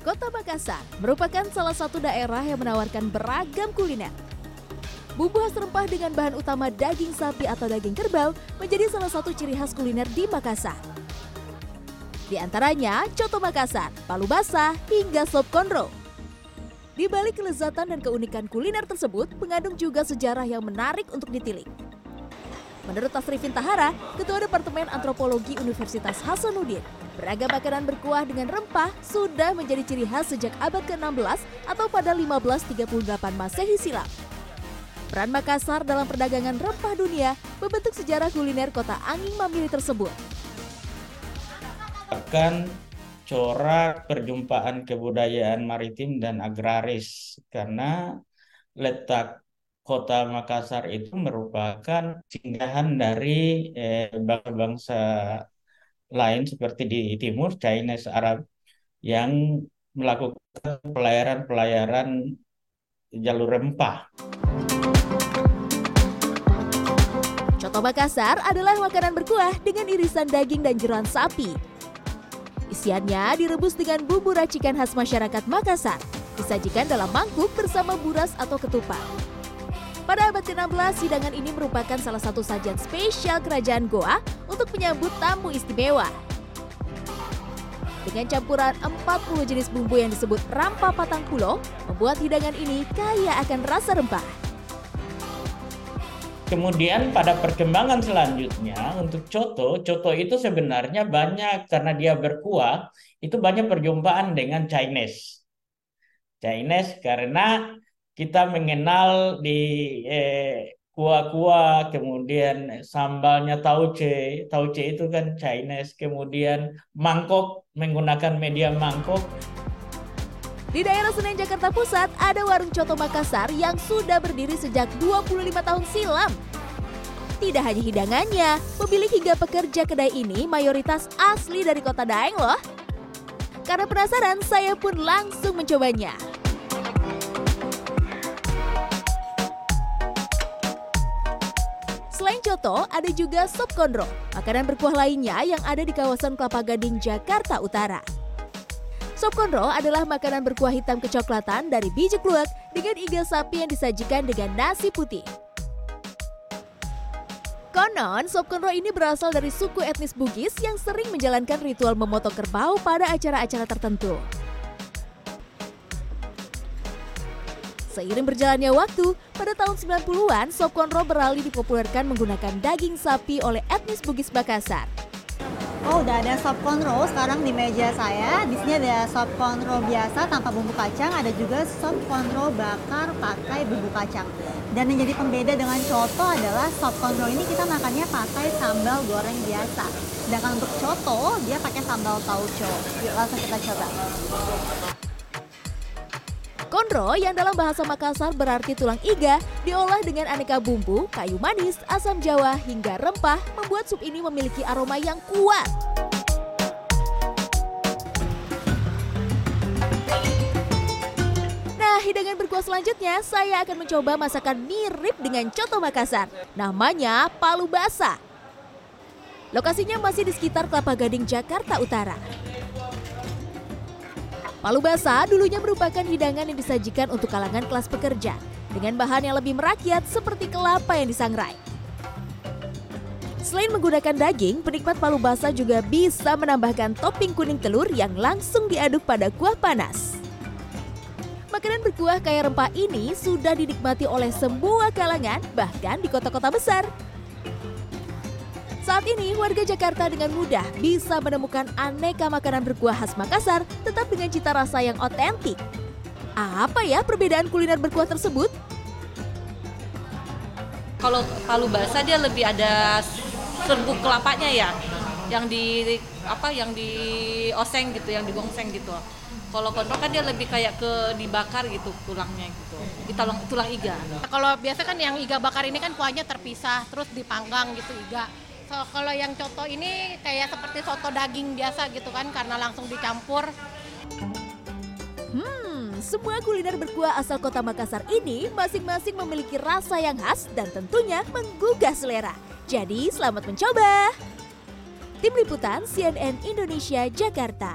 Kota Makassar merupakan salah satu daerah yang menawarkan beragam kuliner. Bumbu khas rempah dengan bahan utama daging sapi atau daging kerbau menjadi salah satu ciri khas kuliner di Makassar. Di antaranya coto Makassar, palu basah, hingga sop konro. Di balik kelezatan dan keunikan kuliner tersebut, mengandung juga sejarah yang menarik untuk ditilik. Menurut Tasrifin Tahara, Ketua Departemen Antropologi Universitas Hasanuddin, beragam makanan berkuah dengan rempah sudah menjadi ciri khas sejak abad ke-16 atau pada 1538 Masehi silam. Peran Makassar dalam perdagangan rempah dunia membentuk sejarah kuliner kota Angin Mamili tersebut. Akan corak perjumpaan kebudayaan maritim dan agraris karena letak kota Makassar itu merupakan singgahan dari eh, bangsa-bangsa lain seperti di timur Chinese Arab yang melakukan pelayaran-pelayaran jalur rempah. Coto Makassar adalah makanan berkuah dengan irisan daging dan jeruan sapi. Isiannya direbus dengan bumbu racikan khas masyarakat Makassar. Disajikan dalam mangkuk bersama buras atau ketupat. Pada abad ke-16, hidangan ini merupakan salah satu sajian spesial kerajaan Goa untuk menyambut tamu istimewa. Dengan campuran 40 jenis bumbu yang disebut rampa patang pulau, membuat hidangan ini kaya akan rasa rempah. Kemudian pada perkembangan selanjutnya untuk coto, coto itu sebenarnya banyak karena dia berkuah, itu banyak perjumpaan dengan Chinese. Chinese karena kita mengenal di eh, kuah-kuah, kemudian sambalnya tauce, tauce itu kan Chinese, kemudian mangkok menggunakan media mangkok. Di daerah Senen Jakarta Pusat ada warung coto Makassar yang sudah berdiri sejak 25 tahun silam. Tidak hanya hidangannya, pemilik hingga pekerja kedai ini mayoritas asli dari kota Daeng loh. Karena penasaran, saya pun langsung mencobanya. Selain coto, ada juga sop konro, makanan berkuah lainnya yang ada di kawasan Kelapa Gading, Jakarta Utara. Sop konro adalah makanan berkuah hitam kecoklatan dari biji kluwak dengan iga sapi yang disajikan dengan nasi putih. Konon, sop konro ini berasal dari suku etnis Bugis yang sering menjalankan ritual memotong kerbau pada acara-acara tertentu. Seiring berjalannya waktu, pada tahun 90-an, sop konro beralih dipopulerkan menggunakan daging sapi oleh etnis Bugis Makassar. Oh, udah ada sop konro sekarang di meja saya. Di sini ada sop konro biasa tanpa bumbu kacang, ada juga sop konro bakar pakai bumbu kacang. Dan yang jadi pembeda dengan coto adalah sop konro ini kita makannya pakai sambal goreng biasa. Sedangkan untuk coto, dia pakai sambal tauco. Yuk langsung kita coba. Konro yang dalam bahasa Makassar berarti tulang iga diolah dengan aneka bumbu, kayu manis, asam jawa hingga rempah membuat sup ini memiliki aroma yang kuat. Nah, hidangan berkuah selanjutnya saya akan mencoba masakan mirip dengan coto Makassar. Namanya palu basah. Lokasinya masih di sekitar Kelapa Gading, Jakarta Utara. Palu basah dulunya merupakan hidangan yang disajikan untuk kalangan kelas pekerja dengan bahan yang lebih merakyat seperti kelapa yang disangrai. Selain menggunakan daging, penikmat palu basah juga bisa menambahkan topping kuning telur yang langsung diaduk pada kuah panas. Makanan berkuah kaya rempah ini sudah dinikmati oleh semua kalangan, bahkan di kota-kota besar. Saat ini, warga Jakarta dengan mudah bisa menemukan aneka makanan berkuah khas Makassar tetap dengan cita rasa yang otentik. Apa ya perbedaan kuliner berkuah tersebut? Kalau palu basah dia lebih ada serbuk kelapanya ya, yang di apa yang di oseng gitu, yang digongseng gitu. Kalau kontrol kan dia lebih kayak ke dibakar gitu tulangnya gitu, di tulang tulang iga. Kalau biasa kan yang iga bakar ini kan kuahnya terpisah, terus dipanggang gitu iga So, kalau yang coto ini kayak seperti soto daging biasa gitu kan karena langsung dicampur. Hmm, semua kuliner berkuah asal kota Makassar ini masing-masing memiliki rasa yang khas dan tentunya menggugah selera. Jadi selamat mencoba. Tim Liputan CNN Indonesia Jakarta.